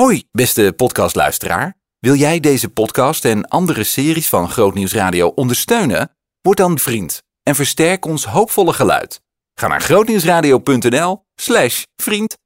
Hoi, beste podcastluisteraar. Wil jij deze podcast en andere series van Grootnieuws Radio ondersteunen? Word dan vriend en versterk ons hoopvolle geluid. Ga naar grootnieuwsradio.nl slash vriend.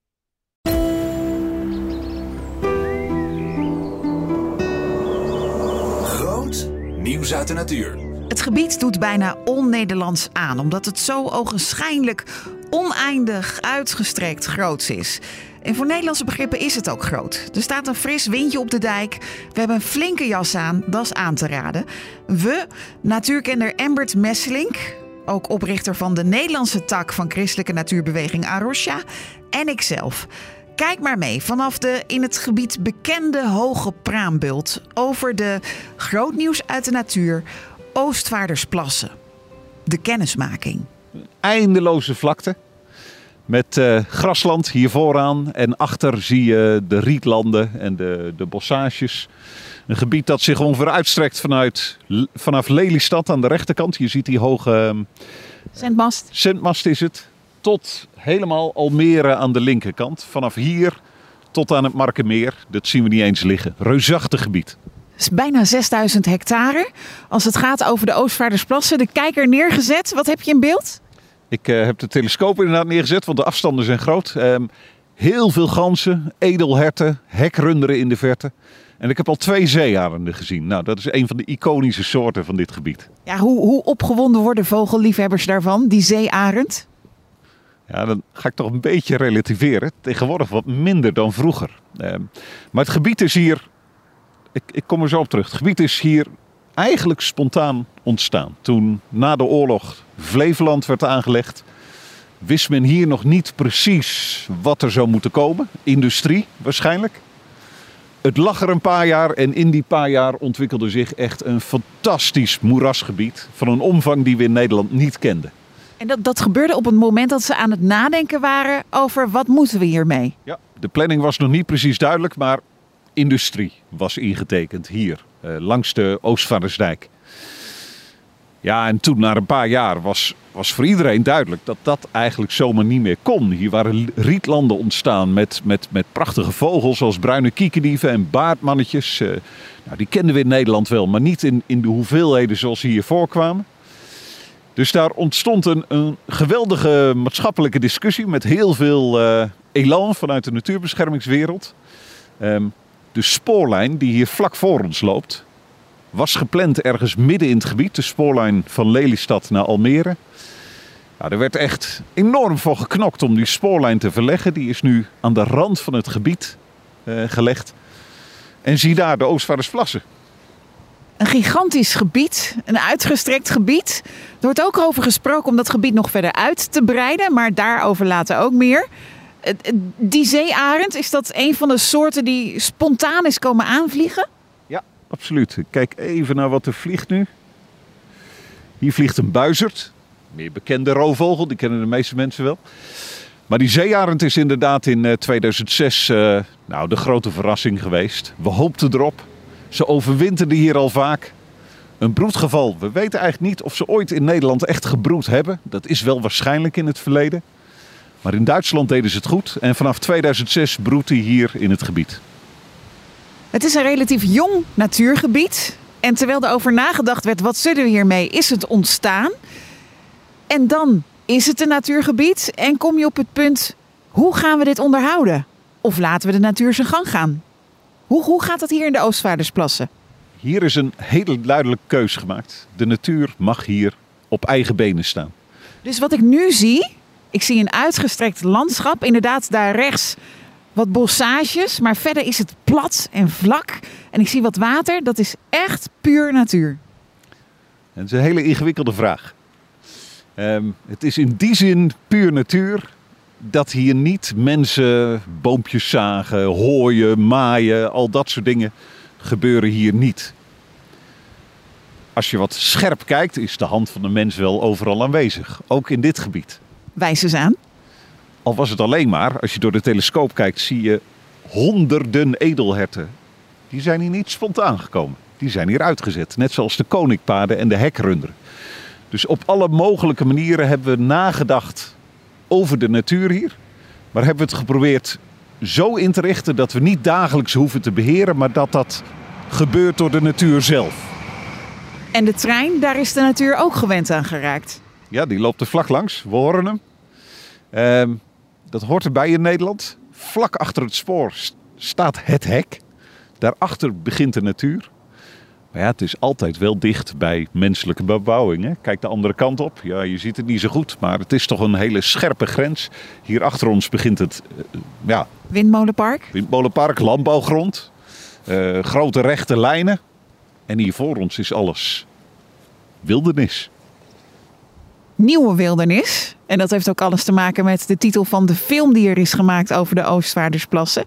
Groot nieuws uit de natuur. Het gebied doet bijna on-Nederlands aan, omdat het zo ogenschijnlijk oneindig uitgestrekt groots is. En voor Nederlandse begrippen is het ook groot. Er staat een fris windje op de dijk. We hebben een flinke jas aan, dat is aan te raden. We, natuurkender Embert Messelink, ook oprichter van de Nederlandse tak van christelijke natuurbeweging Arosha, en ikzelf. Kijk maar mee vanaf de in het gebied bekende hoge praambult over de grootnieuws uit de natuur Oostvaardersplassen. De kennismaking. Eindeloze vlakte. Met eh, grasland hier vooraan en achter zie je de rietlanden en de, de bossages. Een gebied dat zich ongeveer uitstrekt vanuit, vanaf Lelystad aan de rechterkant. Je ziet die hoge ehm, Zendmast. zendmast is het. Tot helemaal Almere aan de linkerkant. Vanaf hier tot aan het Markenmeer. Dat zien we niet eens liggen. Reusachtig gebied. Het is bijna 6000 hectare. Als het gaat over de Oostvaardersplassen, de kijker neergezet. Wat heb je in beeld? Ik eh, heb de telescoop inderdaad neergezet, want de afstanden zijn groot. Ehm, heel veel ganzen, edelherten, hekrunderen in de verte. En ik heb al twee zeearenden gezien. Nou, dat is een van de iconische soorten van dit gebied. Ja, hoe, hoe opgewonden worden vogelliefhebbers daarvan, die zeearend? Ja, dan ga ik toch een beetje relativeren. Tegenwoordig wat minder dan vroeger. Ehm, maar het gebied is hier. Ik, ik kom er zo op terug. Het gebied is hier eigenlijk spontaan ontstaan. Toen na de oorlog Flevoland werd aangelegd, wist men hier nog niet precies wat er zou moeten komen. Industrie waarschijnlijk. Het lag er een paar jaar en in die paar jaar ontwikkelde zich echt een fantastisch moerasgebied. Van een omvang die we in Nederland niet kenden. En dat, dat gebeurde op het moment dat ze aan het nadenken waren over wat moeten we hiermee. Ja, de planning was nog niet precies duidelijk, maar industrie was ingetekend hier, eh, langs de Oostvaardersdijk. Ja, en toen na een paar jaar was, was voor iedereen duidelijk dat dat eigenlijk zomaar niet meer kon. Hier waren rietlanden ontstaan met, met, met prachtige vogels zoals bruine kiekendieven en baardmannetjes. Eh, nou, die kenden we in Nederland wel, maar niet in, in de hoeveelheden zoals ze hier voorkwamen. Dus daar ontstond een, een geweldige maatschappelijke discussie met heel veel eh, elan vanuit de natuurbeschermingswereld. Ehm, de spoorlijn die hier vlak voor ons loopt, was gepland ergens midden in het gebied. De spoorlijn van Lelystad naar Almere. Ja, er werd echt enorm voor geknokt om die spoorlijn te verleggen. Die is nu aan de rand van het gebied eh, gelegd. En zie daar de Oostvaardersplassen. Een gigantisch gebied, een uitgestrekt gebied. Er wordt ook over gesproken om dat gebied nog verder uit te breiden, maar daarover later ook meer. Die zeearend, is dat een van de soorten die spontaan is komen aanvliegen? Absoluut. Kijk even naar wat er vliegt nu. Hier vliegt een buizerd. Meer bekende roofvogel, die kennen de meeste mensen wel. Maar die zeearend is inderdaad in eh, 2006 eh, nou, de grote verrassing geweest. We hoopten erop. Ze overwinterden hier al vaak. Een broedgeval. We weten eigenlijk niet of ze ooit in Nederland echt gebroed hebben. Dat is wel waarschijnlijk in het verleden. Maar in Duitsland deden ze het goed. En vanaf 2006 broedt hij hier in het gebied. Het is een relatief jong natuurgebied. En terwijl er over nagedacht werd, wat zullen we hiermee, is het ontstaan. En dan is het een natuurgebied en kom je op het punt, hoe gaan we dit onderhouden? Of laten we de natuur zijn gang gaan? Hoe, hoe gaat dat hier in de Oostvaardersplassen? Hier is een hele duidelijke keus gemaakt. De natuur mag hier op eigen benen staan. Dus wat ik nu zie, ik zie een uitgestrekt landschap. Inderdaad, daar rechts wat bossages, maar verder is het plat en vlak. En ik zie wat water, dat is echt puur natuur. En dat is een hele ingewikkelde vraag. Ehm, het is in die zin puur natuur dat hier niet mensen boompjes zagen, hooien, maaien, al dat soort dingen gebeuren hier niet. Als je wat scherp kijkt, is de hand van de mens wel overal aanwezig, ook in dit gebied. Wijs eens aan. Al was het alleen maar, als je door de telescoop kijkt, zie je honderden edelherten. Die zijn hier niet spontaan gekomen. Die zijn hier uitgezet. Net zoals de koninkpaarden en de hekrunderen. Dus op alle mogelijke manieren hebben we nagedacht over de natuur hier. Maar hebben we het geprobeerd zo in te richten dat we niet dagelijks hoeven te beheren, maar dat dat gebeurt door de natuur zelf. En de trein, daar is de natuur ook gewend aan geraakt. Ja, die loopt er vlak langs. We horen hem. Ehm, dat hoort erbij in Nederland. Vlak achter het spoor staat het hek. Daarachter begint de natuur. Maar ja, het is altijd wel dicht bij menselijke bebouwing. Hè? Kijk de andere kant op. Ja, je ziet het niet zo goed, maar het is toch een hele scherpe grens. Hier achter ons begint het uh, ja, Windmolenpark. Windmolenpark, landbouwgrond. Uh, grote rechte lijnen. En hier voor ons is alles wildernis. Nieuwe wildernis. En dat heeft ook alles te maken met de titel van de film die er is gemaakt over de Oostvaardersplassen.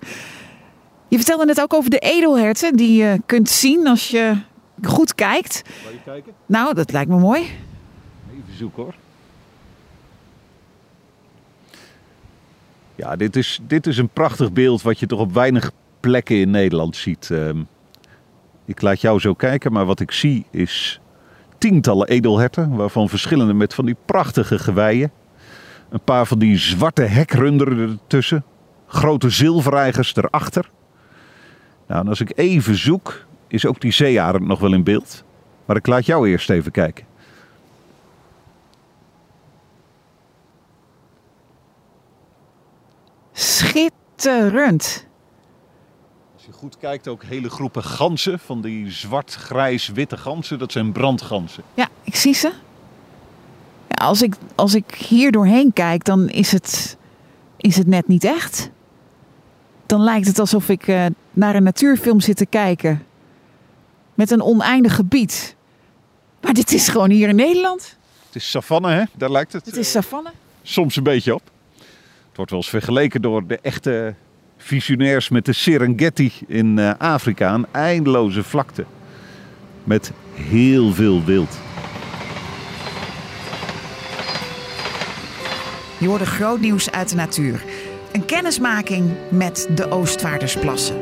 Je vertelde net ook over de edelherten die je kunt zien als je goed kijkt. Wil je kijken? Nou, dat lijkt me mooi. Even zoeken hoor. Ja, dit is, dit is een prachtig beeld wat je toch op weinig plekken in Nederland ziet. Um, ik laat jou zo kijken, maar wat ik zie is tientallen edelherten, waarvan verschillende met van die prachtige geweien. Een paar van die zwarte hekrunderen ertussen. Grote zilvereigers erachter. Nou, en als ik even zoek, is ook die zeearend nog wel in beeld. Maar ik laat jou eerst even kijken. Schitterend. Goed kijkt, ook hele groepen ganzen. Van die zwart-grijs-witte ganzen. Dat zijn brandganzen. Ja, ik zie ze. Ja, als, ik, als ik hier doorheen kijk, dan is het, is het net niet echt. Dan lijkt het alsof ik uh, naar een natuurfilm zit te kijken. Met een oneindig gebied. Maar dit is gewoon hier in Nederland. Het is savanne, hè? Daar lijkt het. Het is savanne. Uh, soms een beetje op. Het wordt wel eens vergeleken door de echte visionairs met de Serengeti in uh, Afrika. Een eindeloze vlakte. Met heel veel wild. Je hoorde groot nieuws uit de natuur. Een kennismaking met de Oostvaardersplassen.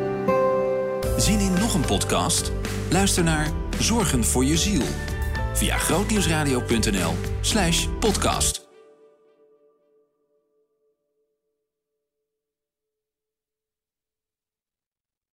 Zin in nog een podcast? Luister naar Zorgen voor je ziel via grootnieuwsradio.nl/podcast.